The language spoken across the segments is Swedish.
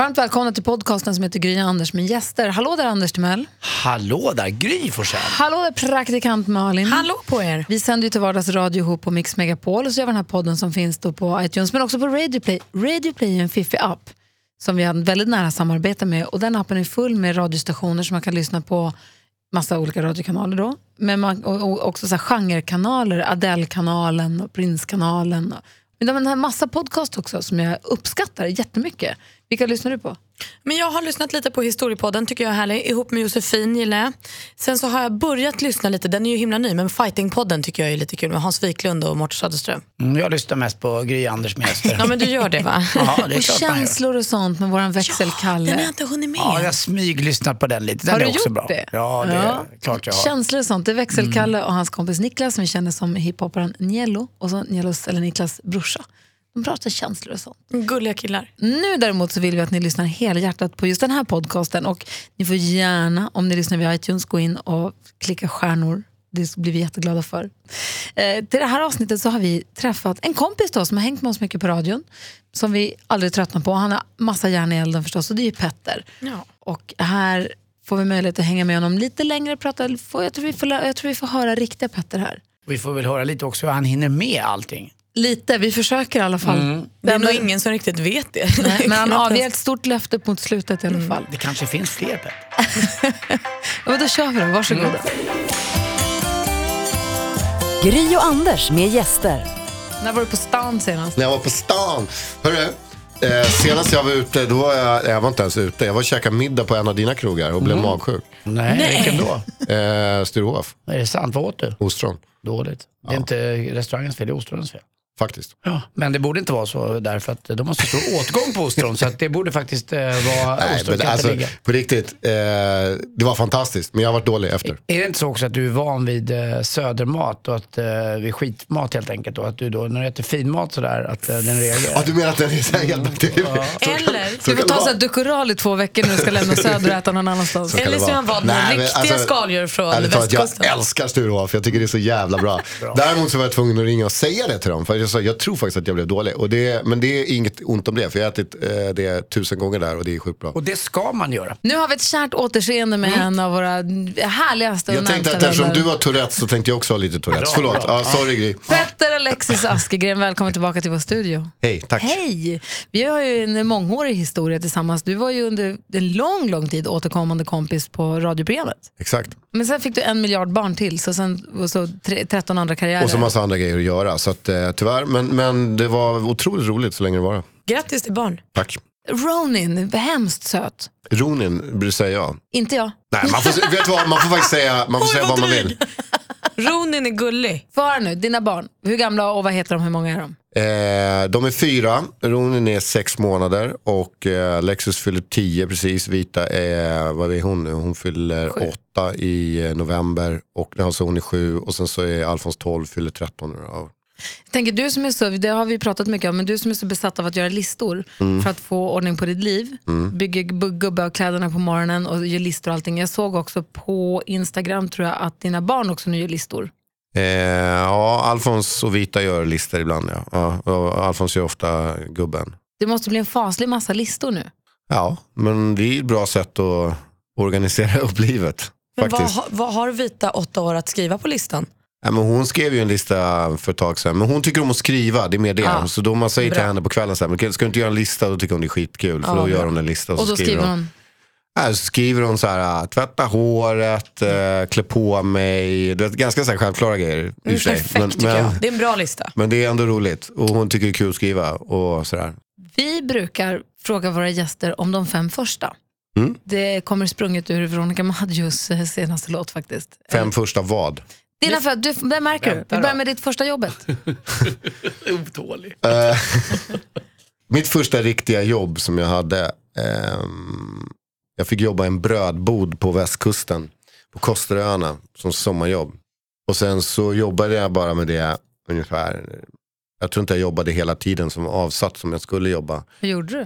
Varmt välkomna till podcasten som heter Gry Anders med gäster. Hallå där Anders Timell. Hallå där, Gry Forssell. Hallå där praktikant Malin. Hallå på er. Vi sänder ju till vardags radio ihop på Mix Megapol och så gör vi den här podden som finns då på iTunes men också på Radio Play. Radio Play är en fiffig app som vi har en väldigt nära samarbete med och den appen är full med radiostationer som man kan lyssna på massa olika radiokanaler då. Men man, och, och också så här genrekanaler, Adele-kanalen och Prince-kanalen. Men de har en massa podcast också som jag uppskattar jättemycket. Vilka lyssnar du på? Men jag har lyssnat lite på Historiepodden, tycker jag är härlig. Ihop med Josefin gillar jag. Sen så har jag börjat lyssna lite, den är ju himla ny, men Fightingpodden tycker jag är lite kul med Hans Wiklund och Mårten Söderström. Mm, jag lyssnar mest på Gry Anders med gäster. Ja men du gör det va? Ja, det är Och klart känslor och sånt med våran växelkalle. Den har jag inte hunnit med. Ja, jag smyglyssnat på den lite. Den Har är du också gjort bra. det? Ja, det är klart jag har. Känslor och sånt. Det är växelkalle och hans kompis Niklas som vi känner som hiphopparen Nielo och så Nielos, eller Niklas brorsa. De pratar känslor och sånt. Gulliga killar. Nu däremot så vill vi att ni lyssnar hela hjärtat på just den här podcasten och ni får gärna, om ni lyssnar via iTunes, gå in och klicka stjärnor. Det blir vi jätteglada för. Eh, till det här avsnittet så har vi träffat en kompis då, som har hängt med oss mycket på radion, som vi aldrig tröttnar på. Han har massa järn i elden förstås och det är ju Petter. Ja. Och här får vi möjlighet att hänga med honom lite längre. Prata, jag, tror vi får, jag tror vi får höra riktiga Petter här. Vi får väl höra lite också hur han hinner med allting. Lite, vi försöker i alla fall. Det är nog ingen som riktigt vet det. Nej, men han avger ett stort löfte mot slutet i alla fall. Det kanske finns fler Petter. Ja, då kör vi då, varsågoda. Gry och Anders med gäster. När var du på stan senast? När jag var på stan. Hörru, eh, senast jag var ute, då var jag, jag var inte ens ute. Jag var och käkade middag på en av dina krogar och blev magsjuk. Nej, vilken då? Eh, Sturehof, Är det sant? Vad åt du? ostron. Dåligt. Det är inte restaurangens fel, det är ostronens fel. Faktiskt. Ja, men det borde inte vara så därför att de måste stå åtgång på ostron så att det borde faktiskt eh, vara Nej, men alltså, ligga. på riktigt, eh, det var fantastiskt. Men jag har varit dålig efter. Är det inte så också att du är van vid eh, södermat och att, eh, vid skitmat helt enkelt och att du då när du äter finmat sådär att eh, den reagerar? Ja, du menar att den är så här helt bakterier? Eller, Du får ta vara. så här Ducoral i två veckor när du ska lämna söder och äta någon annanstans. Så Eller så har han Nej, men riktiga skaldjur från västkusten. Jag älskar Sturehof, jag tycker det är så jävla bra. Däremot så var jag tvungen att ringa och säga det till dem. För jag, sa, jag tror faktiskt att jag blev dålig. Och det, men det är inget ont om det, för jag har ätit eh, det tusen gånger där och det är sjukt bra. Och det ska man göra. Nu har vi ett kärt återseende med en av våra härligaste och Jag tänkte närmsta att eftersom vänner. du har Tourettes så tänkte jag också ha lite Tourettes. Bra, Förlåt, bra. ja, sorry Gry. Petter Alexis Askegren, välkommen tillbaka till vår studio. Hej, tack. Hej! Vi har ju en mångårig historia tillsammans. Du var ju under en lång, lång tid återkommande kompis på radioprogrammet. Exakt. Men sen fick du en miljard barn till, så sen och så tre, 13 andra karriärer. Och så massa andra grejer att göra. Så att, eh, tyvärr, men, men det var otroligt roligt så länge det var. Grattis till barn. Tack. Ronin, hemskt söt. Ronin, säger jag. Inte jag. Nej, man får, vet vad, man får faktiskt säga, man får säga vad man vill. Ronin är gullig. Få höra nu, dina barn. Hur gamla och vad heter de? Hur många är de? Eh, de är fyra, Ronin är sex månader och eh, Lexus fyller tio precis. Vita är, vad är hon nu? Hon fyller åtta i eh, november och alltså hon är sju och sen så är Alfons 12, fyller 13 nu då. Jag tänker, du som är så, det har vi pratat mycket om, men du som är så besatt av att göra listor Mm. för att få ordning på ditt liv, bygger gubbe av kläderna på morgonen och gör listor och allting. Jag såg också på Instagram tror jag att dina barn också nu gör listor. Eh, ja, Alfons och Vita gör listor ibland ja. ja och Alfons gör ofta gubben. Det måste bli en faslig massa listor nu. Ja, men det är ett bra sätt att organisera upp livet. Men vad, vad har Vita åtta år att skriva på listan? Ja, men hon skrev ju en lista för ett tag sedan. Men hon tycker om att skriva, det är mer det. Ja. Så då man säger till Bra. henne på kvällen så här, men ska du inte göra en lista? Då tycker hon det är skitkul. För Ja, då gör hon en lista och, Och så då skriver hon, Ja, så skriver hon så här, tvätta håret, äh, klä på mig. Det är ganska så här självklara grejer. i och för sig. Perfekt men, tycker men, jag. Det är en bra lista. men det är ändå roligt. Och hon tycker det är kul att skriva och sådär. vi brukar fråga våra gäster om de fem första. Mm. Det kommer sprunget ur Veronica Maggios eh, senaste låt faktiskt. Fem första vad? Dina för, du, det märker du. Vi börjar med ditt första jobbet. Otålig. Eh, mitt första riktiga jobb som jag hade. ehm, jag fick jobba i en brödbod på västkusten. På Kosteröarna som sommarjobb. Och sen så jobbade jag bara med det ungefär. Jag tror inte jag jobbade hela tiden som avsatt som jag skulle jobba. Vad gjorde du?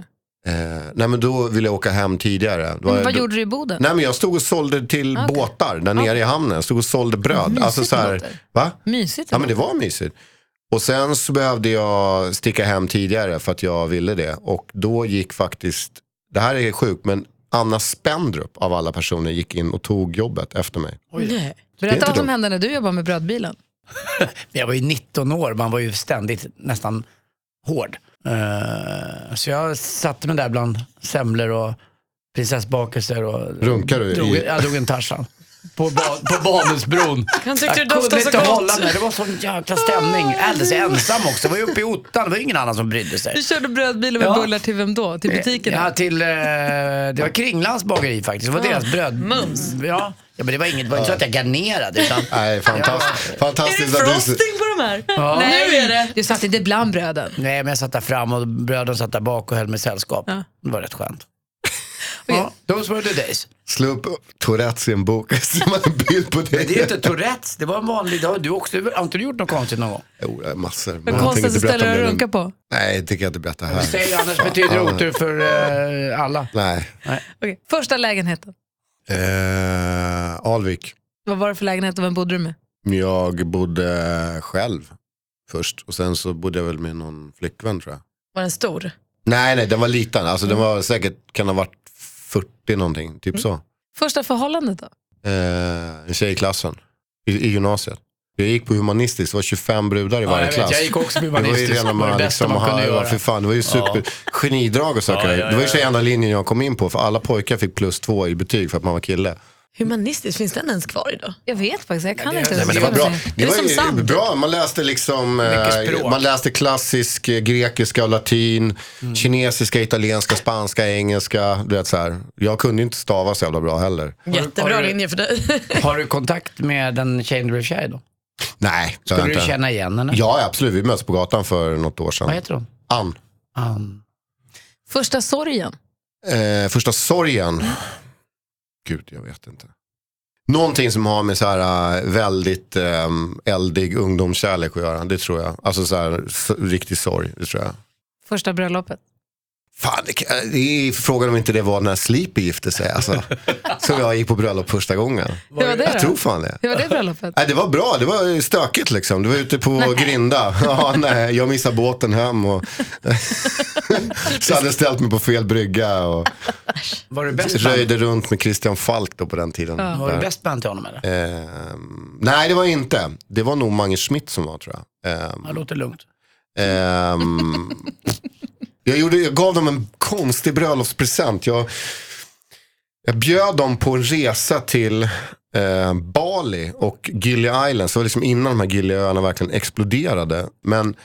Eh, nej men då ville jag åka hem tidigare. Då, Men vad då, gjorde du i Boden? Nej men jag stod och sålde till Okej. båtar där nere i hamnen. Jag stod och sålde bröd. Mysigt alltså så det här, va? Mysigt. Ja men det var mysigt. Och sen så behövde jag sticka hem tidigare för att jag ville det. Och då gick faktiskt det här är sjukt, men Anna Spendrup av alla personer gick in och tog jobbet efter mig. Nej. Berätta vad som hände när du jobbade med brödbilen. Jag var ju 19 år, man var ju ständigt nästan hård. Eh, så jag satte mig där bland semlor och prinsessbakelser och Runkar du drog, i- jag drog en Tarzan. På, ba, på Banhusbron. Han tyckte jag det doftade kunde så inte gott. hålla mig, det var sån jäkla stämning. Alldeles ensam också, var ju uppe i ottan, det var ingen annan som brydde sig. Du körde brödbilen med Ja. bullar till vem då? Till butiken? Ja, till, eh, det var Kringlands bageri faktiskt. Det var deras bröd. Mums. Ja. ja, men det var inget, det var inte så att jag garnerade. Utan, Nej, fantastiskt. Är det fantastiskt att du... frosting på de här? Ja. Nej, nu är det. Du satt inte bland bröden. nej, men jag satt där fram och bröden satt där bak och höll mig sällskap. Ja. Det var rätt skönt. Ja, those were the days. Slå upp Tourettes i en bok och så man en bild på dig. Men det är inte Tourettes, det var en vanlig dag. Du också, har inte du gjort något konstigt någon gång? Jo, det massor. Men tänker konstigaste inte berätta ställe om du det har nu. runkat på? Nej, det tänker jag inte berätta här. Säg annars betyder otur för eh, alla. Nej. Okej. Första lägenheten. Eh, Alvik. Vad var det för lägenhet och vem bodde du med? Jag bodde själv först och sen så bodde jag väl med någon flickvän tror jag. Var den stor? Nej, nej, den var liten. Alltså den var säkert, kan ha varit 40 någonting, typ så. Första förhållandet då? Eh, en tjej i klassen, i, i gymnasiet. Jag gick på humanistiskt, det var 25 brudar i Ja, varje jag, klass. vet, jag gick också på Det var ju rena Det bästa liksom, man kunde ha, göra. för fan, det var ju super genidrag och söka Ja, dig. ja, Det var ju ja, så ja. enda linjen jag kom in på för alla pojkar fick plus två i betyg för att man var kille. Humanistiskt, finns den ens kvar idag? Jag vet faktiskt, jag kan det- inte. nej, Men det var bra. Det var ju bra. Man läste liksom eh, man läste klassisk eh, grekiska och latin, Mm. kinesiska, italienska, spanska, engelska. Du vet, så här. Jag kunde inte stava så jävla bra heller. Jättebra linje för dig. Har du kontakt med den tjejen du blev kär i då? Nej, Skulle du inte. känna igen henne? Ja, absolut. Vi möttes på gatan för något år sedan. Vad heter hon? Ann. Ann. Första sorgen. Eh, första sorgen. Gud, jag vet inte. Någonting som har med så här äh, väldigt ähm, eldig ungdomskärlek att göra. Det tror jag. Alltså så här, riktig sorg. Det tror jag. Första bröllopet. Fan, det, kan- det är frågan om inte det var när Sleepy gifte sig. Alltså. Som jag gick på bröllop första gången. Hur var det Jag då? tror fan det. Hur var det bröllopet? Nej, det var bra, det var stökigt liksom. Det var ute på Grinda. Ja, nej, jag missade båten hem och så hade jag ställt mig på fel brygga och Var du bäst röjde runt med Christian Falk då på den tiden. var du bäst man till honom eller? Ehm, nej, det var inte. Det var nog Mange Schmidt som var tror jag. Ehm, Det låter lugnt. Ehm, jag, gjorde, jag gav dem en konstig bröllopspresent. Jag, jag bjöd dem på en resa till eh, Bali och Gili Islands. Det var liksom innan de här Giliöarna verkligen exploderade. Men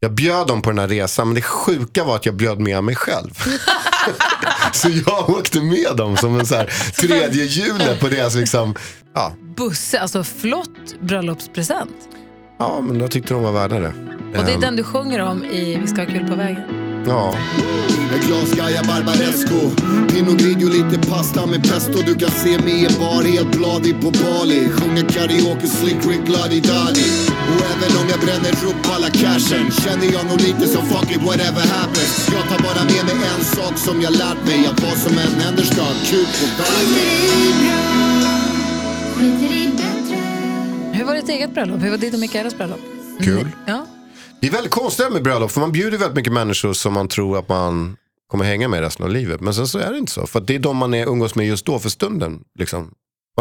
jag bjöd dem på den här resan, men det sjuka var att jag bjöd med mig själv. så jag åkte med dem som en så här tredje hjulet på deras liksom, ja, Busse, alltså flott bröllopspresent. ja, men jag tyckte de var värda det. Och det är Ehm, den du sjunger om i Vi ska ha kul på vägen. Ja. Ett glas Gaia Barbaresco Pinot Grigio, lite pasta med pesto Du kan se mig i en bar helt bladig på Bali Sjunger karaoke, slick Rick Luddy Duddy Och även om jag bränner upp alla cashen Känner jag nog lite som fuck it whatever happens Jag tar bara med mig en sak som jag lärt mig Att vara som en händer ska ha kul på vägen Hur var ditt eget bröllop? Hur var ditt och Mikaelas bröllop? Kul. Ja. Det är väldigt konstigt med bröllop för man bjuder väldigt mycket människor som man tror att man kommer hänga med resten av livet. Men sen så är det inte så. För det är de man är, umgås med just då för stunden. Liksom.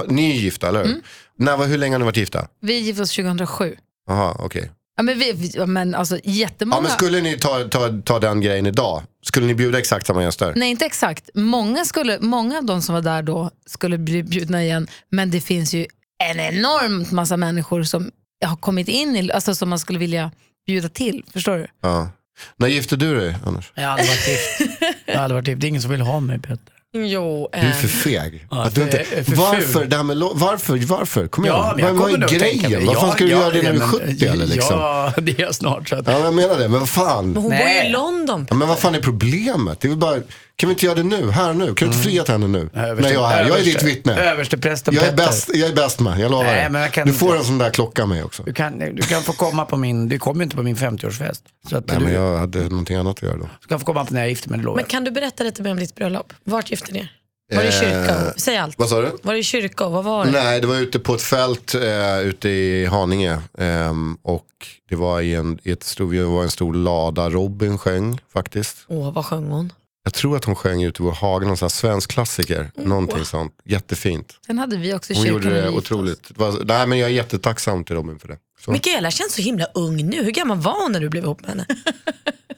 Ni är gifta, eller hur? Mm. När, hur länge har ni varit gifta? Vi gifte oss 2007. Jaha, okej. Ja, men, vi, vi, ja, men alltså jättemånga. Ja, men skulle ni ta, ta, ta den grejen idag? Skulle ni bjuda exakt samma gäster? Nej, inte exakt. Många, skulle, många av de som var där då skulle bli bjudna igen. Men det finns ju en enormt massa människor som har kommit in i, alltså som man skulle vilja bjuda till. Förstår du? Ja. När gifte du dig, Anders? Jag hade varit gift. Jag hade varit gift. Det är ingen som vill ha mig Peter. Jo, Du är eh, för feg. Ja, att du inte, för- för varför, det här med, lo- varför, varför? Kom igen. men jag vad, är grejen? mig- Vad fan Ja, ska du ja, göra det när du är men- 70 eller liksom? Ja, det är jag snart. Så att, Ja, jag menar det. Men vad fan? hon bor ju Nej. i London. Ja, men vad fan är problemet? Det är bara, kan vi inte göra det nu, här nu? Kan du inte fria till henne nu? när jag är här. Jag är ditt vittne. Översteprästen Jag är Petter. bäst, jag är bäst man, jag lovar Nej, men jag kan Du får inte. en sån där klocka mig också. Du kan, du kan få komma på min, du kommer ju inte på min 50-årsfest. Så att Nej, du, men jag hade någonting annat att göra då. du kan få komma på när jag är gift men det lovar Men kan du berätta lite mer om ditt bröllop? Vart gifte ni er? Var det i kyrka? Eh, Säg allt. Vad sa du? Var det i kyrka och vad var det? Nej, det var ute på ett fält eh, ute i Haninge. Ehm, och det var i en, i ett stor, det var en stor lada Robin sjöng faktiskt. Åh, vad sjöng hon? Jag tror att hon sjöng ute i vår hage, någon sån här svensk klassiker. Någonting sånt. Jättefint. Den hade vi också i Hon kyrkan. gjorde när det otroligt. Det var, nej, men jag är jättetacksam till Robin för det. Så, Mikaela känns så himla ung nu. Hur gammal var hon när du blev ihop med henne?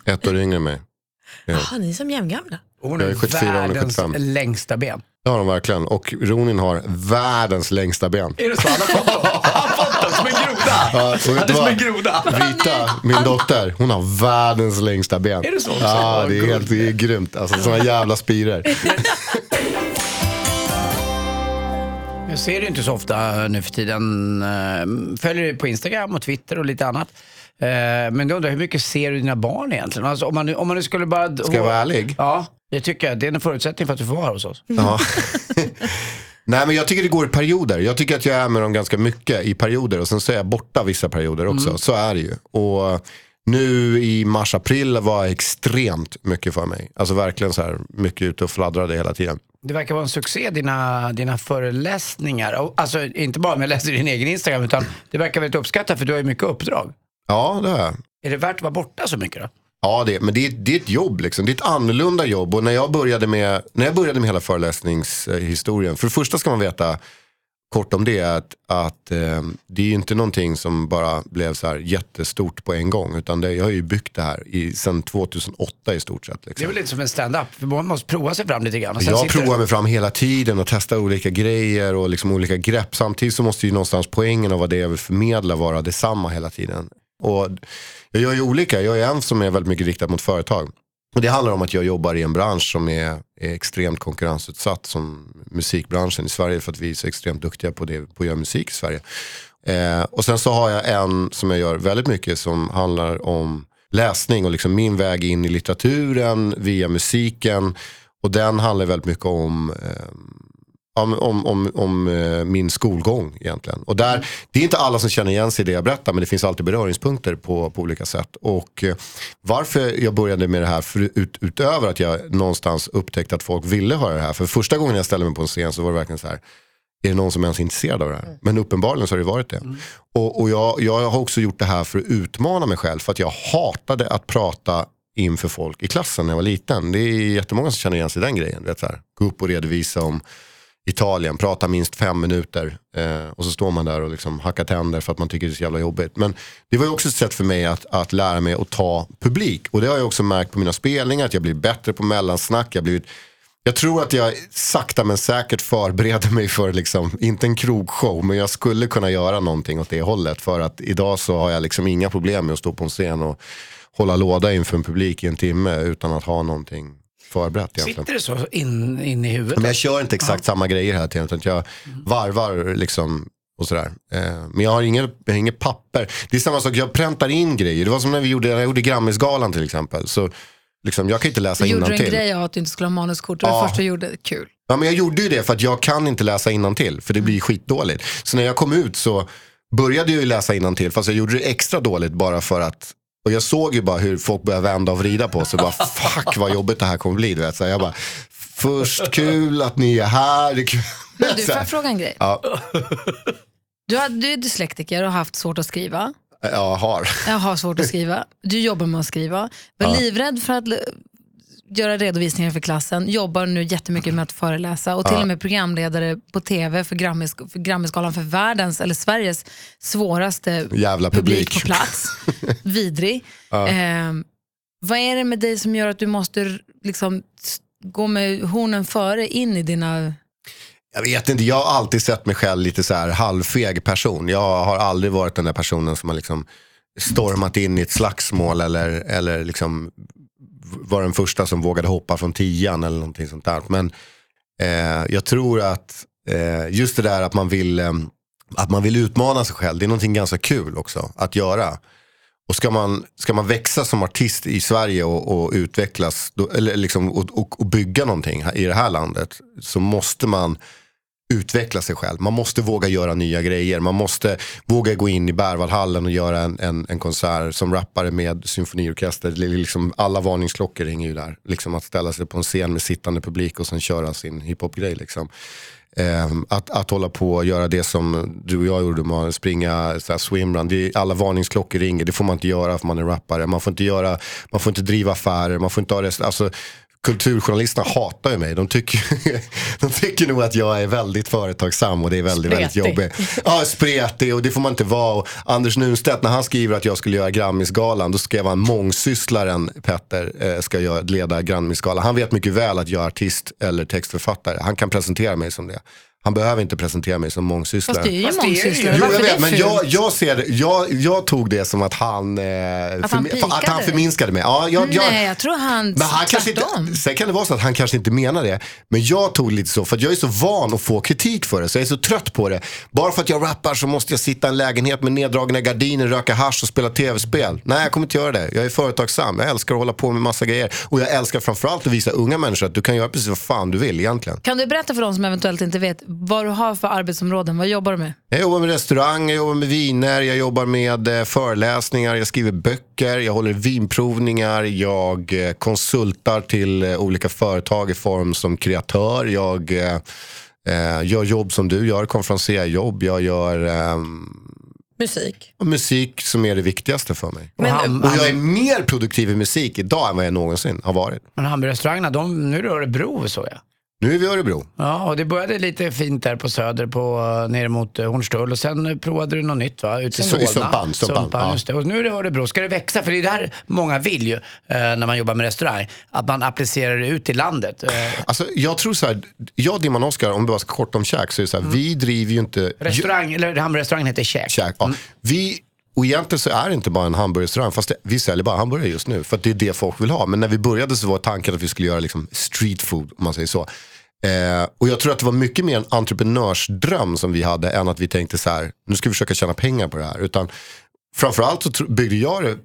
ett år yngre än mig. Jaha, ni är som jämngamla. Hon är 74, hon är världens 75. längsta ben. Det har de verkligen. Och Ronin har världens längsta ben. Är det så? Han har fått dem, har som en groda. Ja, och vet du vad? en groda. Rita, min dotter, hon har världens längsta ben. Är det så? Ja, det är, helt, det är grymt. Alltså sådana jävla spiror. Jag ser det inte så ofta nu för tiden. Eh, Följer dig på Instagram och Twitter och lite annat. Eh, Men du undrar, hur mycket ser du dina barn egentligen? Alltså, om, man, nu- om man nu skulle bara... Ska jag vara ärlig? Ja, det tycker jag. Det är en förutsättning för att du får vara hos oss. Ja. Nej men jag tycker det går i perioder. Jag tycker att jag är med dem ganska mycket i perioder och sen så är jag borta vissa perioder också. Så är det ju. Och nu i mars-april var extremt mycket för mig. Alltså verkligen så här mycket ute och fladdrade hela tiden. Det verkar vara en succé, dina, dina föreläsningar. Alltså inte bara om jag läser din egen Instagram, utan det verkar väldigt uppskattat för du har ju mycket uppdrag. Ja det har jag. Är det värt att vara borta så mycket då? Ja, det, men det, är- det är ett jobb liksom. Det är ett annorlunda jobb. Och när jag började med, när jag började med hela föreläsningshistorien. För det första ska man veta kort om det att, att eh, det är inte någonting som bara blev så här jättestort på en gång. Utan det, jag har ju byggt det här i, sedan 2008 i stort sett. Det är Liksom. väl lite som en stand-up, man måste prova sig fram lite grann. och sen Jag sitter provar mig fram hela tiden och testar olika grejer och liksom olika grepp. Samtidigt så måste ju någonstans poängen av vad det är jag vill förmedla vara detsamma hela tiden. Och jag gör ju olika, jag är en som är väldigt mycket riktad mot företag. Och det handlar om att jag jobbar i en bransch som är, är extremt konkurrensutsatt som musikbranschen i Sverige för att vi är så extremt duktiga på, det, på att göra musik i Sverige. Eh, och sen så har jag en som jag gör väldigt mycket som handlar om läsning och liksom min väg in i litteraturen via musiken. Och den handlar väldigt mycket om eh, om, om, om, om eh, min skolgång egentligen. Och där, det är inte alla som känner igen sig i det jag berättar men det finns alltid beröringspunkter på, på olika sätt. Och eh, varför jag började med det här för, ut, utöver att jag någonstans upptäckte att folk ville höra det här. För första gången jag ställde mig på en scen så var det verkligen så här. Är det någon som ens är intresserad av det här? Men uppenbarligen så har det varit det. Och, och jag, jag har också gjort det här för att utmana mig själv. För att jag hatade att prata inför folk i klassen när jag var liten. Det är jättemånga som känner igen sig i den grejen. Vet, så här. Gå upp och redovisa om Italien, prata minst fem minuter eh, och så står man där och liksom hackar tänder för att man tycker det är så jävla jobbigt. Men det var ju också ett sätt för mig att, att lära mig att ta publik. Och det har jag också märkt på mina spelningar, att jag blir bättre på mellansnack. Jag, blivit, jag tror att jag sakta men säkert förbereder mig för, liksom, inte en krogshow, men jag skulle kunna göra någonting åt det hållet. För att idag så har jag liksom inga problem med att stå på en scen och hålla låda inför en publik i en timme utan att ha någonting förberett egentligen. Sitter det så in, in i huvudet? Men jag kör inte exakt samma grejer hela tiden utan jag varvar liksom och sådär. Eh, men jag har inget, jag har inget papper. Det är samma sak, jag präntar in grejer. Det var som när vi gjorde, när jag gjorde Grammisgalan till exempel. Så liksom, jag kan inte läsa Du gjorde en innantill. grej av att du inte skulle ha manuskort. Det var Ja. det första du gjorde. Kul. Ja, men jag gjorde ju det för att jag kan inte läsa innantill för det blir skitdåligt. Så när jag kom ut så började jag ju läsa innantill fast jag gjorde det extra dåligt bara för att och jag såg ju bara hur folk började vända och vrida på sig. Bara, Fuck vad jobbigt det här kommer bli. Du vet. Så jag bara, först kul att ni är här. Men du, får jag fråga en grej? Ja, Du, har, du är dyslektiker och har haft svårt att skriva. jag har. Jag har svårt att skriva. Du jobbar med att skriva. Var livrädd för att göra redovisningar för klassen. Jobbar nu jättemycket med att föreläsa och till och med programledare på tv för, Grammis, för Grammisgalan för världens eller Sveriges svåraste Jävla publik. på plats. Vidrig. Ehm, vad är det med dig som gör att du måste liksom gå med hornen före in i dina... Jag vet inte, jag har alltid sett mig själv lite så här halvfeg person. Jag har aldrig varit den där personen som har liksom stormat in i ett slagsmål eller, eller liksom var den första som vågade hoppa från tian eller någonting sånt där. Men eh, jag tror att eh, just det där att man, vill, eh, att man vill utmana sig själv, det är någonting ganska kul också att göra. Och ska man, ska man växa som artist i Sverige och, och utvecklas då, eller liksom, och, och, och bygga någonting här, i det här landet så måste man utveckla sig själv. Man måste våga göra nya grejer. Man måste våga gå in i Berwaldhallen och göra en, en, en konsert som rappare med symfoniorkester. Liksom, alla varningsklockor ringer ju där. Liksom att ställa sig på en scen med sittande publik och sen köra sin hiphop-grej. Liksom. Eh, att, att hålla på och göra det som du och jag gjorde, med att springa så här, swimrun. Det är, alla varningsklockor ringer, det får man inte göra för man är rappare. Man får inte, göra, man får inte driva affärer, man får inte ha rest, alltså, kulturjournalisterna hatar ju mig. De tycker, de tycker nog att jag är väldigt företagsam och det är väldigt, väldigt jobbigt. Ja, spretig och det får man inte vara. Och Anders Nunstedt, när han skriver att jag skulle göra Grammisgalan, då skrev han mångsysslaren Petter eh, ska leda Grammisgalan. Han vet mycket väl att jag är artist eller textförfattare. Han kan presentera mig som det. Han behöver inte presentera mig som mångsysslare. Fast det är ju det mångsysslare. Jo, jag vet, det men jag, jag, ser det, jag, jag tog det som att han, eh, Att han att han förminskade mig. Ja, jag, jag, Nej, jag tror han, men han kanske inte, sen kan det vara så att han kanske inte menar det. Men jag tog lite så, för att jag är så van att få kritik för det. Så jag är så trött på det. Bara för att jag rappar så måste jag sitta i en lägenhet med neddragna gardiner, röka hasch och spela tv-spel. Nej, jag kommer inte göra det. Jag är företagsam. Jag älskar att hålla på med massa grejer. Och jag älskar framförallt att visa unga människor att du kan göra precis vad fan du vill egentligen. Kan du berätta för de som eventuellt inte vet vad du har för arbetsområden? Vad jobbar du med? Jag jobbar med restaurang, jag jobbar med viner, jag jobbar med eh, föreläsningar, jag skriver böcker, jag håller vinprovningar, jag eh, konsultar till eh, olika företag i form som kreatör, jag eh, eh, gör jobb som du gör, konferenserjobb, jag gör ehm, Musik. musik som är det viktigaste för mig. Och Men- ham- Och jag är mer produktiv i musik idag än vad jag någonsin har varit. Men hamburgerrestaurangerna, de, nu är det Örebro såg jag. Nu är vi i Örebro. Ja, och det började lite fint där på Söder, på, eh, nere mot eh, Hornstull och sen eh, provade du något nytt va? Ute i Solna. i Sumpan, Sumpan, ja. just det. Och nu är det Örebro. Ska det växa? För det är det här många vill ju eh, när man jobbar med restaurang. Att man applicerar det ut i landet. Eh, Alltså, jag tror så här, jag Dimman Oskar, om bara ska kort om käk, så är det så här, vi driver ju inte... restaurang, eller hamburgerrestaurangen heter Käk. käk. Ja. Vi, och egentligen så är det inte bara en hamburgerrestaurang, fast det, vi säljer bara hamburgare just nu. För att det är det folk vill ha. Men när vi började så var tanken att vi skulle göra liksom street food, om man säger så. Eh, och jag tror att det var mycket mer en entreprenörsdröm som vi hade än att vi tänkte så här, nu ska vi försöka tjäna pengar på det här. Utan framförallt så byggde jag det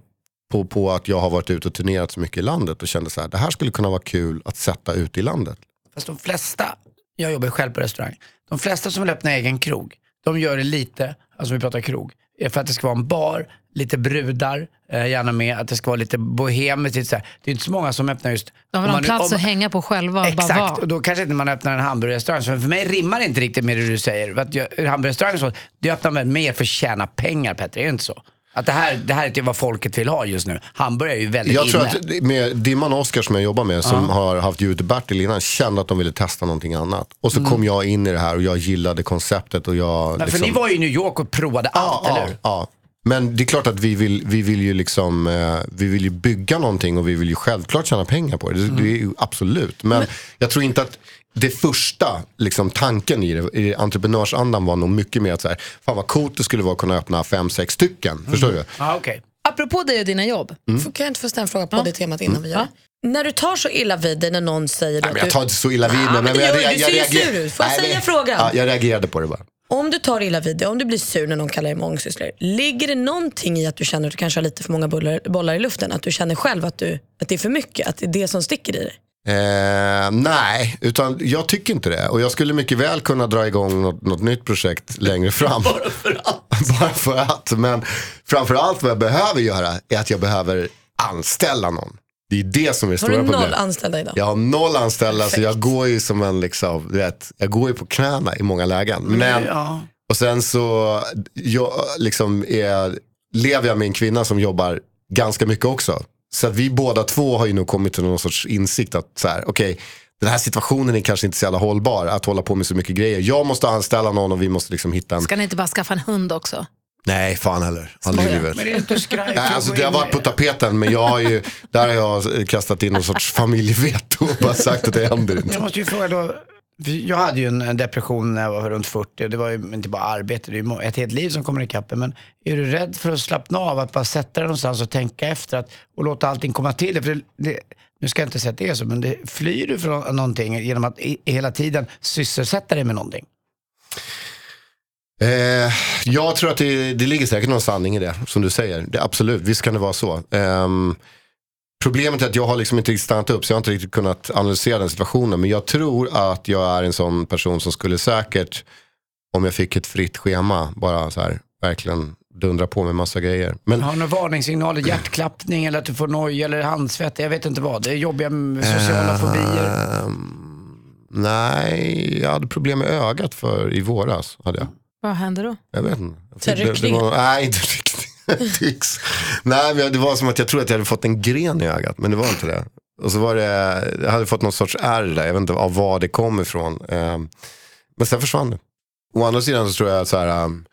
på, på att jag har varit ute och turnerat så mycket i landet och kände så här, det här skulle kunna vara kul att sätta ut i landet. Fast de flesta, jag jobbar själv på restaurang, de flesta som vill öppna egen krog, de gör det lite, alltså vi pratar krog, är för att det ska vara en bar, lite brudar, eh, gärna med att det ska vara lite bohemiskt. så här. Det är inte så många som öppnar just... De vill om ha en man- plats om- att hänga på själva bara Exakt, vara. och då kanske inte man öppnar en hamburgerrestaurang. För mig rimmar det inte riktigt med det du säger. För att jag, hamburgerrestaurang så, det öppnar väl mer för att tjäna pengar Petter, är det inte så? Att det här, det här är inte vad folket vill ha just nu. Hamburgare är ju väldigt Jag tror inne. att med Dimman och Oskar som jag jobbar med, som har haft Youtube-Bertil innan, kände att de ville testa någonting annat. Och så kom jag in i det här och jag gillade konceptet. Och jag, Mm. Men liksom, För ni var ju i New York och provade allt, ja, eller ja, hur? ja. Men det är klart att vi vill, vi vill ju liksom, eh, vi vill ju bygga någonting och vi vill ju självklart tjäna pengar på det. Det, det är ju absolut. Men, jag tror inte att det första liksom, tanken i det, i entreprenörsandan var nog mycket mer att så här, fan vad coolt det skulle vara att kunna öppna fem, sex stycken. Förstår du? Ja, okej. Apropå dig och dina jobb. Mm. Får- Kan jag inte få ställa en fråga på det temat innan vi gör det? När du tar så illa vid dig när någon säger Nej, men att jag tar inte så illa vid mig. Ja, men det jag, ser ju reagerar- sur ut. Får jag säga men- frågan? Ja, jag reagerade på det bara. Om du tar illa vid dig, om du blir sur när någon kallar dig mångsysslare, ligger det någonting i att du känner att du kanske har lite för många bollar, bollar i luften? Att du känner själv att, du, att det är för mycket? Att det är det som sticker i dig? Eh, nej, utan jag tycker inte det. Och jag skulle mycket väl kunna dra igång något, något nytt projekt längre fram. Bara för att. Bara för att. Men framförallt vad jag behöver göra är att jag behöver anställa någon. Det är det som är Har stora du noll problemet. anställda idag? Jag har noll anställda så jag går ju som en liksom, du vet, jag går ju på knäna i många lägen. Men, Ja. och sen så jag, liksom är, lever jag med en kvinna som jobbar ganska mycket också. Så att vi båda två har ju nog kommit till någon sorts insikt att så här, okej, den här situationen är kanske inte så jävla hållbar att hålla på med så mycket grejer. Jag måste anställa någon och vi måste liksom hitta en... Ska ni inte bara skaffa en hund också? Nej, fan heller. Aldrig i livet. Men det är inte skraj. Nej, alltså, det har varit på tapeten men jag har ju, där har jag kastat in någon sorts familjeveto och bara sagt att det händer inte. Jag måste ju fråga då. Jag hade ju en depression när jag var runt 40. Det var ju inte bara arbete, det är ju ett helt liv som kommer ikapp en. Men är du rädd för att slappna av, att bara sätta dig någonstans och tänka efter att, och låta allting komma till dig? För det, det, nu ska jag inte säga att det är så, men det, flyr du från någonting genom att i, hela tiden sysselsätta dig med någonting? Eh, jag tror att det, det ligger säkert någon sanning i det, som du säger. Det, absolut, visst kan det vara så. Ehm, problemet är att jag har liksom inte riktigt stannat upp, så jag har inte riktigt kunnat analysera den situationen. Men jag tror att jag är en sån person som skulle säkert, om jag fick ett fritt schema, bara så här, verkligen dundra på med massa grejer. Men Har du några varningssignaler, hjärtklappning eller att du får noja eller handsvett? Jag vet inte vad. Det är jobbiga med sociala fobier. ehm, nej, jag hade problem med ögat för i våras. Hade jag. Vad händer då? Jag vet inte. Jag fick- det, det var, nej, inte. Tics. Nej, men det var som att jag trodde att jag hade fått en gren i ögat, men det var inte det. Och så var det, jag hade fått någon sorts ärr där, jag vet inte av var det kom ifrån. Eh, men sen försvann det. Å andra sidan så tror jag så här, um,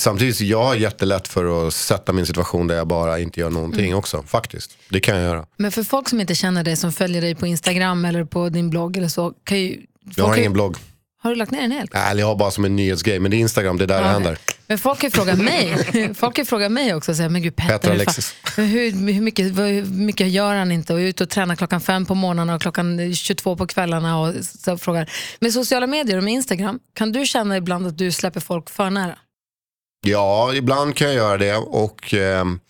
samtidigt så jag har jättelätt för att sätta min situation där jag bara inte gör någonting Mm. också, faktiskt. Det kan jag göra. Men för folk som inte känner dig, som följer dig på Instagram eller på din blogg eller så, kan ju... Jag har kan ju- ingen blogg. Har du lagt ner den helt? Nej, jag har bara som en nyhetsgrej, men det är Instagram, det är där det Ja, händer. Men folk kan ju fråga mig, folk kan ju fråga mig också, så här, men gud Petter, Petter Alexis. hur, hur, mycket, hur mycket gör han inte? Och är ute och tränar klockan fem på morgonen och klockan 22 på kvällarna. Och så frågar. Med sociala medier och med Instagram, kan du känna ibland att du släpper folk för nära? Ja, ibland kan jag göra det. Och ehm,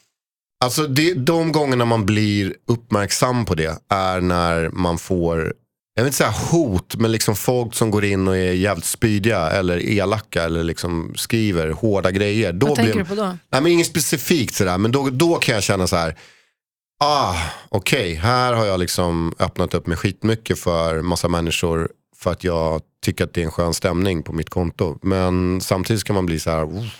alltså det, De gångerna man blir uppmärksam på det är när man får, jag vill inte säga hot, men liksom folk som går in och är jävligt spydiga eller elaka eller liksom skriver hårda grejer. Då Vad tänker blir, du på då? Nej, men inget specifikt sådär, men då, då kan jag känna så här. Ah, okej, här har jag liksom öppnat upp mig skitmycket för massa människor för att jag tycker att det är en skön stämning på mitt konto. Men samtidigt ska man bli så här.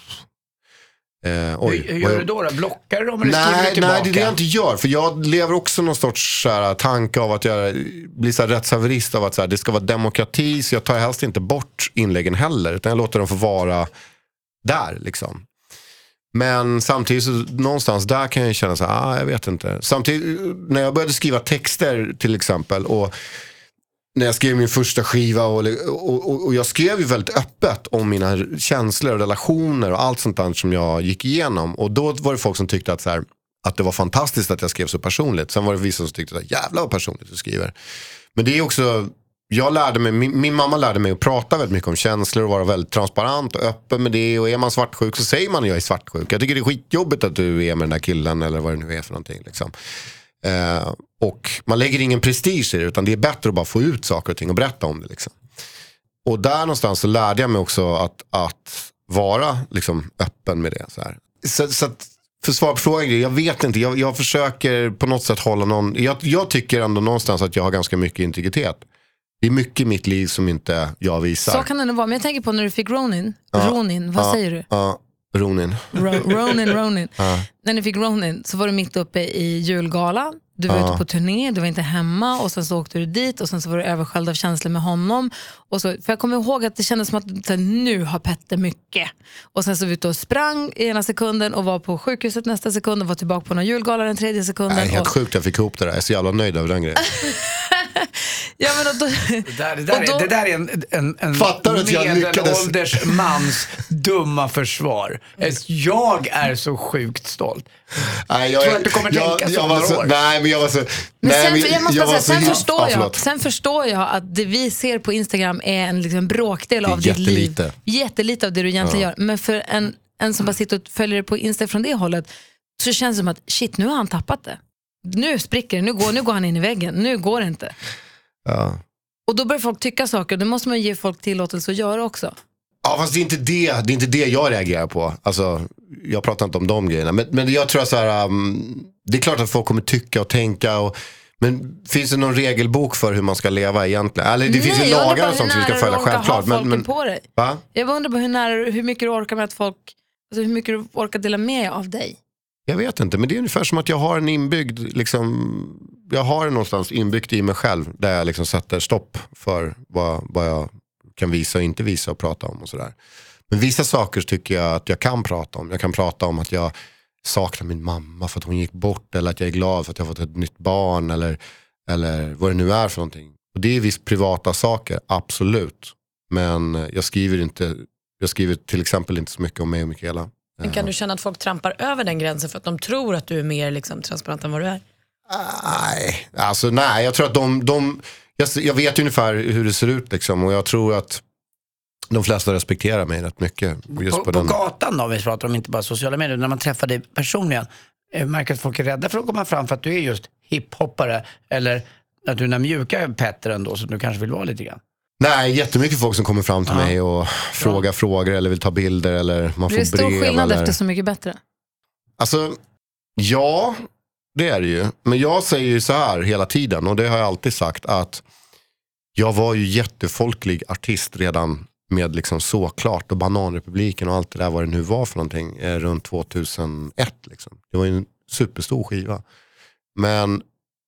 Eh, oj, hur, gör jag- du då? då? Blockar du dem eller skriver Nej, du tillbaka? nej, det är det jag inte gör. För jag lever också någon sorts så här, tanke av att jag blir så här rättshaverist av att så här, det ska vara demokrati. Så jag tar helst inte bort inläggen heller. Utan jag låter dem få vara där. Liksom. Men samtidigt så någonstans där kan jag känna så här, ah, jag vet inte. Samtidigt när jag började skriva texter till exempel. och när jag skrev min första skiva och, och, och, och jag skrev ju väldigt öppet om mina känslor och relationer och allt sånt där som jag gick igenom. Och då var det folk som tyckte att, så här, att det var fantastiskt att jag skrev så personligt. Sen var det vissa som tyckte att jävlar vad personligt du skriver. Men det är också, jag lärde mig, min, min mamma lärde mig att prata väldigt mycket om känslor och vara väldigt transparent och öppen med det. Och är man svartsjuk så säger man att jag är svartsjuk. Jag tycker det är skitjobbigt att du är med den där killen eller vad det nu är för någonting. Liksom. Eh, och man lägger ingen prestige i det utan det är bättre att bara få ut saker och ting och berätta om det. Liksom. Och där någonstans så lärde jag mig också att, att vara liksom, öppen med det. Så, här. så, så att, för svar på frågan, jag vet inte. Jag, jag försöker på något sätt hålla någon... Jag, jag tycker ändå någonstans att jag har ganska mycket integritet. Det är mycket i mitt liv som inte jag visar. Så kan det nog vara. Men jag tänker på när du fick Ronin. Ja. Ronin, vad Ja. säger du? Ja, Ronin. Ro, Ronin, Ronin. Ja. När ni fick Ronin så var du mitt uppe i julgalan. Du var Ja. ute på turné, du var inte hemma och sen så åkte du dit och sen så var du översköljd av känslor med honom. Och så, för jag kommer ihåg att det kändes som att här, nu har Petter mycket. Och sen så var vi ute och sprang i ena sekunden och var på sjukhuset nästa sekund och var tillbaka på någon julgala den tredje sekunden. Nej, helt och, sjukt jag fick ihop det där. Jag är så jävla nöjd över den grejen. ja, men och då, Det där, det där, Och då- är, det där är en, en, en medelålders mans dumma försvar. Jag är så sjukt stolt. Nej, jag, Tror du att du kommer jag, tänka så jag om var några så, år? Nej, men jag var så... Men nej, sen, men jag måste jag säga, sen, så- förstår Ja, jag, sen förstår jag att det vi ser på Instagram är en liksom bråkdel av ditt liv. jättelite. Av det du egentligen gör. Men för en, en som bara sitter och följer det på Insta från det hållet så känns det som att shit, nu har han tappat det. Nu spricker det, nu går, nu går han in i väggen, nu går det inte. Ja. Och då börjar folk tycka saker och det måste man ge folk tillåtelse att göra också. Ja, fast det är inte det, det, är inte det jag reagerar på. Alltså, jag pratar inte om de grejerna. Men, men jag tror att så här, um, det är klart att folk kommer tycka och tänka. Och, men finns det någon regelbok för hur man ska leva egentligen? Eller det finns ju Nej, jag undrar lagar och sånt som vi ska följa självklart. Men, men, på dig. va? Jag undrar bara hur, nära, hur mycket du orkar med att folk, alltså hur mycket du orkar dela med av dig. Jag vet inte, men det är ungefär som att jag har en inbyggd, liksom, jag har det någonstans inbyggt i mig själv. Där jag liksom sätter stopp för vad, vad jag kan visa och inte visa och prata om och sådär. Men vissa saker tycker jag att jag kan prata om. Jag kan prata om att jag saknar min mamma för att hon gick bort. Eller att jag är glad för att jag har fått ett nytt barn. Eller, eller vad det nu är för någonting. Och det är visst privata saker, absolut. Men jag skriver inte, jag skriver till exempel inte så mycket om mig och Mikaela. Men kan du känna att folk trampar över den gränsen för att de tror att du är mer liksom, transparent än vad du är? Nej, alltså nej, jag tror att de, de jag, jag vet ju ungefär hur det ser ut liksom och jag tror att de flesta respekterar mig rätt mycket. Just På, på, på den. gatan då, vi pratar om inte bara sociala medier, när man träffar dig personligen, eh, märker att folk är rädda för att komma fram för att du är just hiphoppare eller att du är den mjuka Petter ändå som du kanske vill vara lite grann. Nej, jättemycket folk som kommer fram till mig och frågar frågor eller vill ta bilder eller man Blir det får stor brev. skillnad Eller... efter Så mycket bättre? Alltså, ja, det är det ju. Men jag säger ju så här hela tiden och det har jag alltid sagt att jag var ju jättefolklig artist redan med liksom såklart och Bananrepubliken och allt det där vad det nu var för någonting eh, runt 2001. Liksom. Det var ju en superstor skiva. Men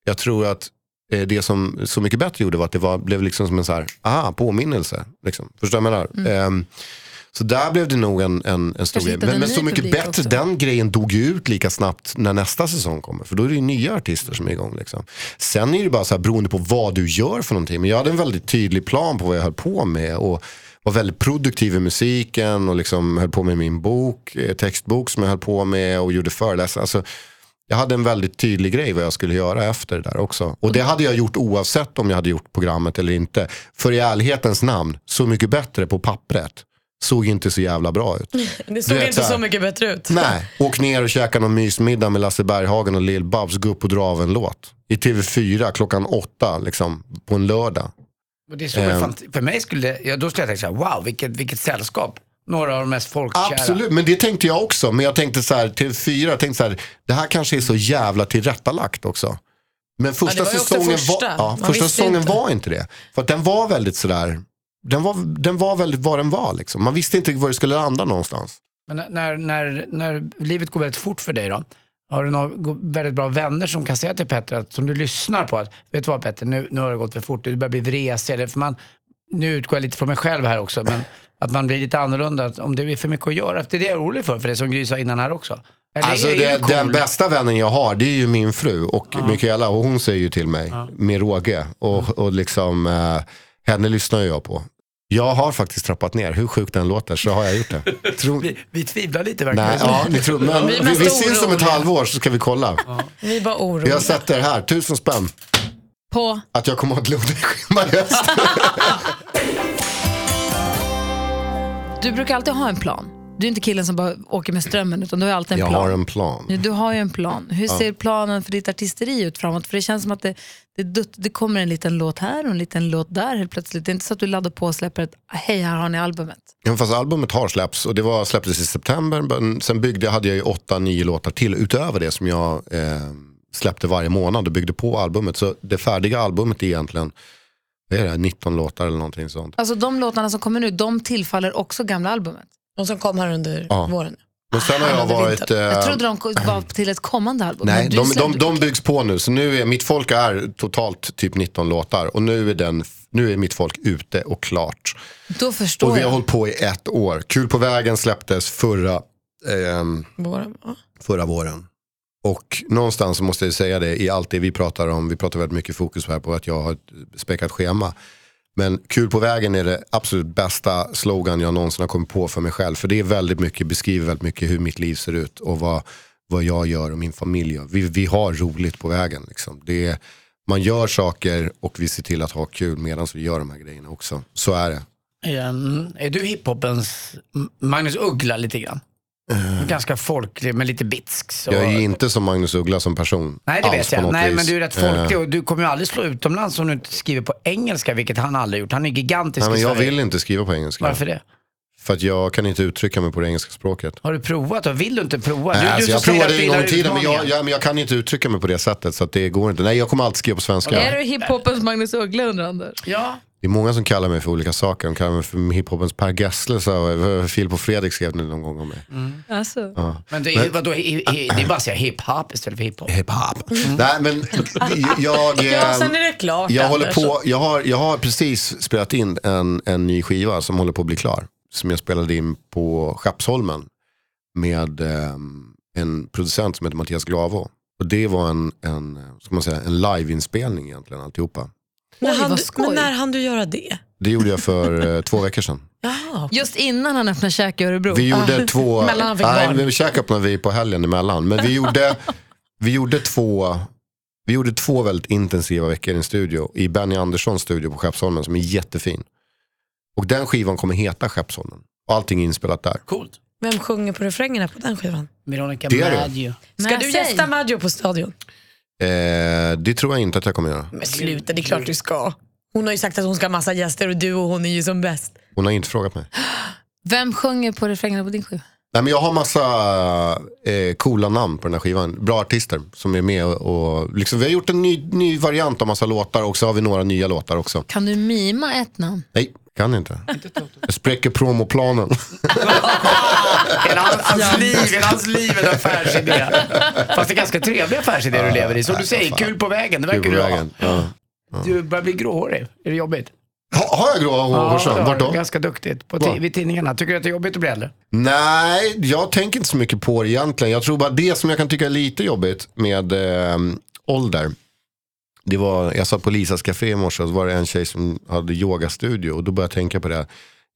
jag tror att det som Så mycket bättre gjorde var att det var, blev liksom som en så här, aha, påminnelse. Liksom. Förstår du vad jag menar? Ehm, så där blev det nog en, en, en stor grej. Men, en men Så mycket bättre, också. den grejen dog ju ut lika snabbt när nästa säsong kommer. För då är det ju nya artister som är igång. Liksom. Sen är det bara så här beroende på vad du gör för någonting. Men jag hade en väldigt tydlig plan på vad jag höll på med. Och var väldigt produktiv i musiken och liksom höll på med min bok, eh, textbok som jag höll på med och gjorde föreläsningar. Alltså, jag hade en väldigt tydlig grej vad jag skulle göra efter det där också. Och det hade jag gjort oavsett om jag hade gjort programmet eller inte. För i ärlighetens namn, så mycket bättre på pappret. Såg inte så jävla bra ut. Det såg vet, inte så här- så mycket bättre ut. Nej, åk ner och käka någon mysmiddag med Lasse Berghagen och Lill-Babs, gå upp och dra av en låt. I TV4 klockan åtta liksom, på en lördag. Och det är så Ehm. för mig skulle ja, då skulle jag tänka så här, wow vilket, vilket sällskap. Några av de mest folkkära. Absolut, men det tänkte jag också. Men jag tänkte så här, TV4, jag tänkte så här, det här kanske är så jävla tillrättalagt också. Men första det var säsongen, första. Var, ja, Man första säsongen inte. var inte det. För att den var väldigt sådär, den var, den var väldigt vad den var. Liksom. Man visste inte var det skulle landa någonstans. Men när- när, när, livet går väldigt fort för dig då, har du några väldigt bra vänner som kan säga till Petter, att, som du lyssnar på, att vet du vad Petter, nu, nu har det gått för fort, du börjar bli vresig. Eller för man, nu utgår jag lite från mig själv här också, men att man blir lite annorlunda, att om det är för mycket att göra. Det är det jag är orolig för, för det som Gry sa innan här också. Eller Alltså det, cool. den bästa vännen jag har det är ju min fru och Mikaela och hon säger ju till mig med råge. Och, och liksom, eh, henne lyssnar jag på. Jag har faktiskt trappat ner, hur sjukt den låter så har jag gjort det. Tror, Vi, vi tvivlar lite verkligen. nej, ja, ni tror, men Vi vi, vi ses om ett halvår så ska vi kolla. Vi var oroliga. Jag sätter här, tusen spänn, På, att jag kommer att ha ett höst. du brukar alltid ha en plan. Du är inte killen som bara åker med strömmen utan du har alltid en Jag plan. har en plan. Ja, Du har ju en plan. Hur ser planen för ditt artisteri ut framåt? För det känns som att det, det, det kommer en liten låt här och en liten låt där helt plötsligt. Det är inte så att du laddar på och släpper ett hej här har ni albumet. Ja, fast albumet har släppts och det var, släpptes i september. Men sen byggde, hade jag ju åtta, nio låtar till utöver det som jag eh, släppte varje månad och byggde på albumet. Så det färdiga albumet är egentligen vad är det, 19 låtar eller någonting sånt. Alltså de låtarna som kommer nu, de tillfaller också gamla albumet. De som kom här under Ja. våren. Men sen har jag under varit... Eh, Jag trodde de var till ett kommande album. Nej, de, de, de byggs på nu. Så nu är Mitt folk är totalt typ 19 låtar. Och nu är, den, nu är Mitt folk ute och klart. Då förstår Och vi har jag. hållit på i ett år. Kul på vägen släpptes förra, ehm, Våren. Förra våren. Och någonstans måste jag säga det i allt det vi pratar om. Vi pratar väldigt mycket fokus här på att jag har ett späckat schema. Men kul på vägen är det absolut bästa slogan jag någonsin har kommit på för mig själv. För det är väldigt mycket, beskriver väldigt mycket hur mitt liv ser ut och vad, vad jag gör och min familj gör. Vi, vi har roligt på vägen. Liksom. Det är, man gör saker och vi ser till att ha kul medan vi gör de här grejerna också. Så är det. Um, är du hiphopens Magnus Uggla lite grann? Ganska folklig, men lite bitsk. Så. Jag är ju inte som Magnus Uggla som person. Nej, det alls vet jag. Nej, vis. men du är rätt Eh, folklig och du kommer ju aldrig slå utomlands om du inte skriver på engelska, vilket han aldrig gjort. Han är gigantisk Nej, men jag vill inte skriva på engelska. Varför det? För att jag kan inte uttrycka mig på det engelska språket. Har du provat och vill du inte prova? Du, Nej, alltså du jag provade du en gång i tiden men jag, jag, men jag kan inte uttrycka mig på det sättet så att det går inte. Nej jag kommer alltid skriva på svenska. Är du hiphopens Magnus Uggla undrar Anders? Ja. Det är många som kallar mig för olika saker. De kallar mig för hiphopens Per Gessle. Så Filip och Fredrik skrev det någon gång om mig. Alltså. Ja. Men det är, vadå, det är bara att säga hiphop istället för hiphop. Hiphop. Nej men jag... Ja, eh, sen är det klart. jag, håller på, jag, har, jag har precis spelat in en, en ny skiva som håller på att bli klar. Som jag spelade in på Skeppsholmen. Med eh, en producent som heter Mattias Glavo. Och det var en, en, ska man säga, en liveinspelning egentligen alltihopa. När Oj, skoj. Men när hann du göra det? Det gjorde jag för eh, två veckor sedan. Jaha. Just innan han öppnade käk i Örebro. Vi gjorde två, Mellan han fick nej barn. men käk öppnade vi på helgen emellan. Men vi gjorde, vi gjorde två vi gjorde två väldigt intensiva veckor i en studio. I Benny Anderssons studio på Skeppsholmen som är jättefin. Och den skivan kommer heta Skeppsholmen. Och allting är inspelat där. Coolt. Vem sjunger på refrängerna på den skivan? Veronica Det är det. Maggio. Ska du gästa Maggio på Stadion? Eh, det tror jag inte att jag kommer göra. Men sluta, det är klart du ska. Hon har ju sagt att hon ska ha massa gäster och du och hon är ju som bäst. Hon har inte frågat mig. Vem sjunger på refrängerna på din skiva? Nej, men jag har massa eh, coola namn på den här skivan. Bra artister som är med. Och, och liksom, vi har gjort en ny, ny variant av massa låtar och så har vi några nya låtar också. Kan du mima ett namn? Nej, Kan ni inte? Jag spräcker promoplanen. Hela hans, hans liv, hela hans liv är en affärsidé. Fast det är ganska trevlig affärsidé du lever i. Som du säger, kul på vägen. Det verkar du ha. Ja. Du börjar bli gråhårig. Är det jobbigt? Ha, har jag gråa hårstrån? det har Vart du. då? Ganska duktigt. På vid tidningarna. Tycker du att det är jobbigt att bli äldre? Nej, jag tänker inte så mycket på det egentligen. Jag tror bara det som jag kan tycka är lite jobbigt med eh, ålder. Det var, jag satt på Lisas café i morse och så var det en tjej som hade yogastudio och då började jag tänka på det. här.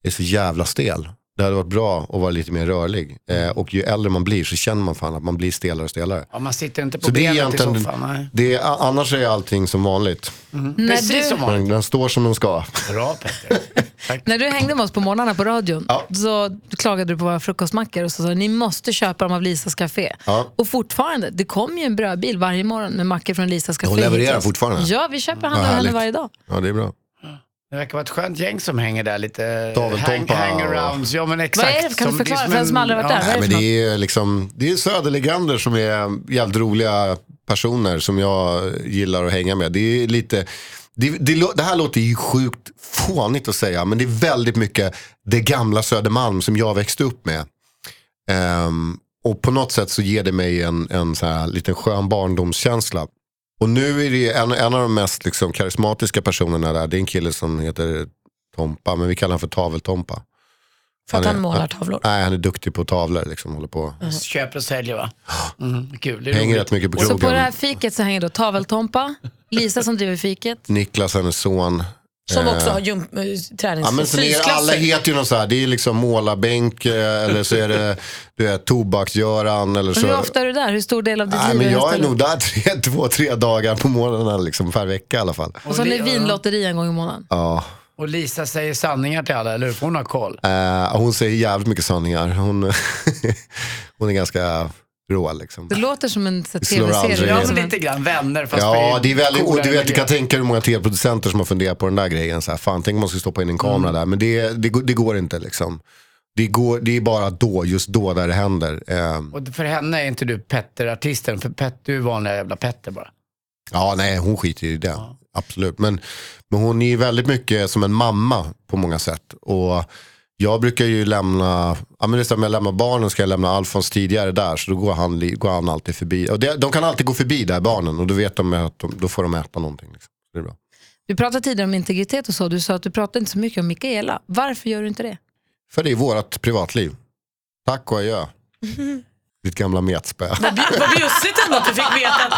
Det är så jävla stel. Det hade varit bra att vara lite mer rörlig. Eh, och ju äldre man blir så känner man fan att man blir stelare och stelare. Ja, man sitter inte på Så det är benet i soffan. Nej. det är, annars är allting som vanligt. När Precis du, som vanligt. Den, den står som den ska. Bra Petter. när du hängde med oss på morgnarna på radion Ja. så klagade du på våra frukostmackor och så sa ni måste köpa dem av Lisas café. Ja. Och fortfarande, det kommer ju en brödbil varje morgon med mackor från Lisas café. Hon levererar fortfarande? Ja, vi köper handlar henne härligt. varje dag. Ja, det är bra. Det verkar vara ett skönt gäng som hänger där lite. Hang, hangarounds. Ja men exakt. Vad är det? Kan du Som- förklara det är som för den som aldrig varit där? Vad är Nej, det men det är liksom, det är söderlegender som är jävligt roliga personer som jag gillar att hänga med. Det är lite, det, det, det här låter ju sjukt fånigt att säga, men det är väldigt mycket det gamla Södermalm som jag växte upp med. Ehm, och på något sätt så ger det mig en, en så här liten skön barndomskänsla. Och nu är det en, en av de mest liksom, karismatiska personerna där, det är en kille som heter Tompa, men vi kallar honom för Taveltompa. För att är- han målar tavlor. Nej, han är duktig på tavlor. Liksom, håller på. Köper och säljer va? Mm, kul. Det är Hänger rätt mycket på Så på krogen. det här fiket så hänger då Taveltompa, Lisa som driver fiket. Niklas, hennes son. Som Eh, också har jump, äh, tränings Ja, men sen är, det- alla heter ju något så här, det är liksom målarbänk eh, eller så är det du vet, Tobaksgöran eller så. hur ofta är du där? Hur stor del av ditt Nej, liv men är jag är nog där tre, två, tre dagar på morgonen liksom, per vecka i alla fall. Och så ni vinlotteri en gång i månaden. Ja. Och Lisa säger sanningar till alla, eller hur? Hon har koll. Eh, hon säger jävligt mycket sanningar. Hon, hon är ganska rå liksom. Det låter som en tv-serie. Ja, men lite grann vänner fast Ja, det är väldigt, och du vet, du kan tänka hur många tv-producenter som har funderat på den där grejen. Så här, fan, tänk om man skulle stoppa in en kamera Mm. där. Men det, det, går- det går inte liksom. Det, går, det är bara då, just då där det händer. Eh, Och för henne är inte du Petter-artisten, för Pet, du är vanliga jävla Petter bara. ja, nej, hon skiter i det. Absolut. Men, men hon är ju väldigt mycket som en mamma på många sätt. Och jag brukar ju lämna, ja men det om jag lämnar barnen ska jag lämna Alfons tidigare där. Så då går han, går han alltid förbi. Och det, de kan alltid gå förbi där barnen och då vet de att de, då får de äta någonting. Liksom. Det är bra. Du pratade tidigare om integritet och så. Du sa att du pratade inte så mycket om Mikaela. Varför gör du inte det? För det är vårt privatliv. Tack och adjö. Ditt gamla metspö. Vad bjussigt ändå att du fick veta.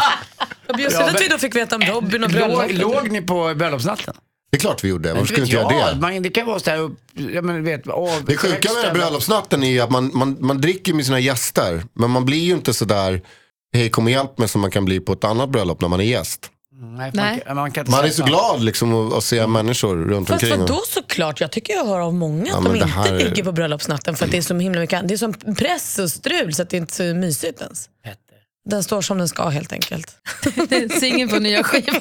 Vad bjussigt att men- vi då fick veta om Robin och Låg, bröllopet. låg ni på bröllopsnatten? Det är klart vi gjorde. Varför skulle vi inte göra det? Man, det kan vara så här, ja, men vet, åh, Det sjuka med bröllopsnatten är ju att man, man, man dricker med sina gäster. Men man blir ju inte sådär, hej kom och hjälp mig som man kan bli på ett annat bröllop när man är gäst. Nej, Nej. Man, kan- man, kan inte Man är säga så glad liksom att, att se människor runt Fast omkring. vadå såklart? Jag tycker jag hör av många Ja, att men de det inte här är- ligger på bröllopsnatten för att det är så himla mycket. Det är som press och strul så att det inte är så mysigt ens. Petter. Den står som den ska helt enkelt. Singen på nya skivan.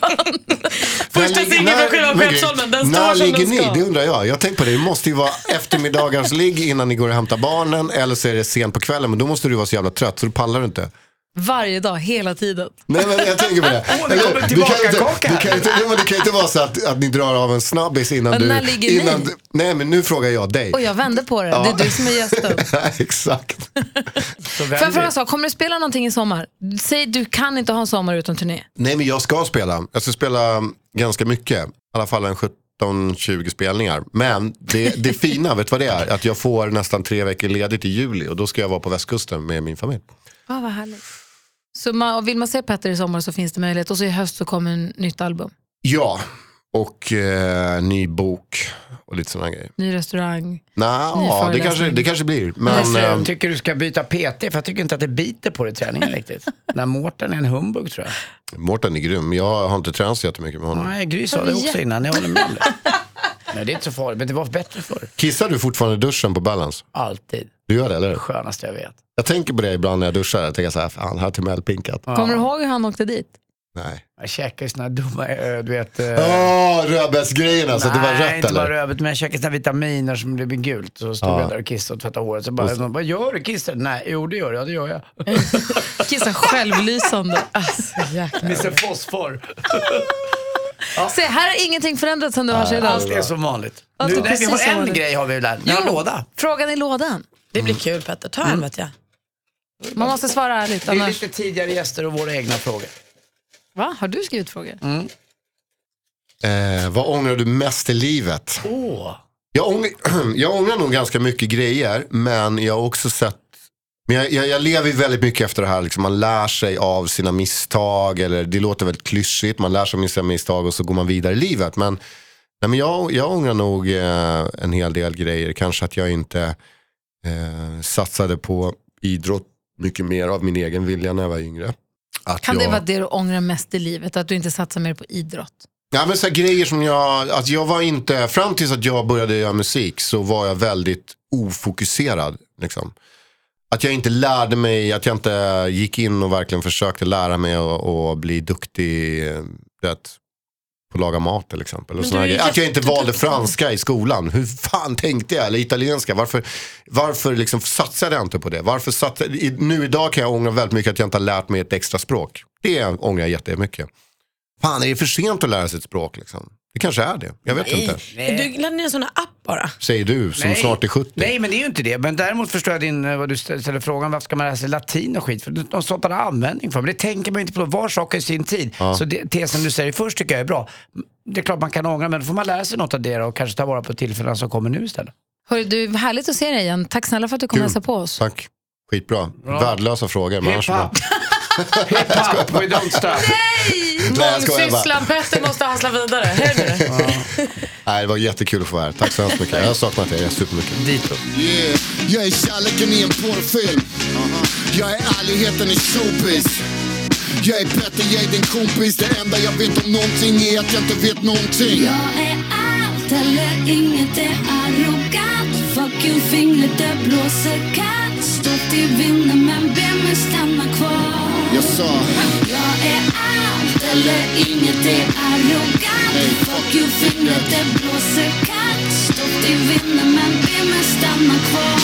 Första När ligger- singeln när- från Skivan men Skeppsholmen, den När står som ligger den ni? ska. Det undrar jag. Jag tänker på det. Det måste ju vara eftermiddagars ligg innan ni går och hämtar barnen. Eller så är det sent på kvällen. Men då måste du vara så jävla trött så då pallar du inte. Varje dag, hela tiden. Nej men jag tänker på det. Åh, det kan inte, det, kan inte, det kan inte vara så att, att ni drar av en snabbis innan du... när ligger innan, ni? du- Nej men nu frågar jag dig. Och jag vände på det. Det är du som är gästen. Exakt. Så Får vänder jag fråga en sak? Kommer du spela någonting i sommar? Säg, du kan inte ha en sommar utan turné. Nej men jag ska spela. Jag ska spela ganska mycket. I alla fall en 17-20 spelningar. Men det, det fina, vet du vad det är? Att jag får nästan tre veckor ledigt i juli och då ska jag vara på västkusten med min familj. Ah, vad härligt. Så man, och vill man se Petter i sommar så finns det möjlighet. Och så i höst så kommer en nytt album. Ja, och eh, ny bok och lite sådana grejer. Ny restaurang. Ny Nå, det kanske, det kanske blir. Men Men, jag eh, tycker du ska byta PT, för jag tycker inte att det biter på dig träningen riktigt. När Mårten är en humbug tror jag. Mårten är grym. Jag har inte tränat så jättemycket med honom. Nej, Gry sa det också innan, jag håller med om det. Nej, det är inte så farligt, men det var bättre förr. Kissar du fortfarande i duschen på Balance? Alltid. Du gör det eller? Skönaste jag vet. Jag tänker på det ibland när jag duschar. Jag tänker så här, fan, här har Timell pinkat. Ja. Kommer du ihåg hur han åkte dit? Nej. Jag såna här dumma, du vet... Åh, rödbetsgrejerna, så det var Nej, rätt inte bara eller? rövet, men jag käkade såna vitaminer som blev gult. Så stod Ja. jag där och kissade och tvättade håret. Så bara, någon, vad gör du? Kissar? Nej, jo det gör jag. Ja, det gör jag. Kissa självlysande. Alltså, jäklar. Mr Fosfor. Se, här har ingenting förändrats sen du här idag. Allt är som vanligt. Allt Nu, nej, vi precis har en vanligt. grej har vi där. Vi har en låda. Frågan i lådan. Det blir kul Petter, ta en vet jag. Man måste svara ärligt Det är annars. lite tidigare gäster och våra egna frågor. Va? Har du skrivit frågor? Eh, vad ångrar du mest i livet? Åh. Jag ångrar, jag ångrar nog ganska mycket grejer, men jag har också sett men jag, jag, jag lever ju väldigt mycket efter det här, liksom, man lär sig av sina misstag, eller det låter väldigt klyschigt, man lär sig av sina misstag och så går man vidare i livet. Men, nej, men jag, jag ångrar nog eh, en hel del grejer, kanske att jag inte eh, satsade på idrott mycket mer av min egen vilja när jag var yngre. Att Kan jag, det vara det du ångrar mest i livet? Att du inte satsar mer på idrott? Ja, men så grejer som jag, att jag var inte, fram tills att jag började göra musik så var jag väldigt ofokuserad. Liksom. Att jag inte lärde mig, att jag inte gick in och verkligen försökte lära mig och, och bli duktig eh, vet, på att laga mat till exempel. Och såna att jag inte valde franska i skolan. Hur fan tänkte jag? Eller italienska. Varför, varför liksom satsade jag inte på det? Varför satsade, i, nu idag kan jag ångra väldigt mycket att jag inte har lärt mig ett extra språk. Det ångrar jag jättemycket. Fan, är det för sent att lära sig ett språk? Liksom? Det kanske är det. Jag vet inte. Du laddade ner en sån här app bara. Säger du som snart är 70. Nej, men det är ju inte det. Men däremot förstår jag din, eh, vad du ställer ställer frågan, varför ska man lära sig latin och skit? För de sånt har användning för. Men det tänker man ju inte på. Var sak har sin tid. Så det, tesen du säger först tycker jag är bra. Det är klart man kan ångra, men då får man lära sig något av det och kanske ta vara på tillfällena som kommer nu istället. Hörru, du, härligt att se dig igen. Tack snälla för att du kom och Kul. hälsade på oss. Tack. Skitbra. Värdelösa frågor. Men annars bra. Hip hop, we don't stop. Nej, jag skojar bara. Mångsysslan Petter måste hassla vidare. Nej, det var jättekul att få vara här. Tack så hemskt mycket. Jag har saknat er supermycket. Ditåt. Yeah. Jag är kärleken i en porrfilm. Jag är ärligheten i showbiz. Jag är Petter, jag är din kompis. Det enda jag vet om någonting är att jag inte vet någonting. Jag är allt eller inget, det är arrogant Fuck you, fingret det blåser kallt Stått i vinden men ber mig stanna kvar Jag sa, Jag är allt eller inget, det är arrogant. Fuck you, fingret det blåser kallt. Stått i vinden men ber mig stanna kvar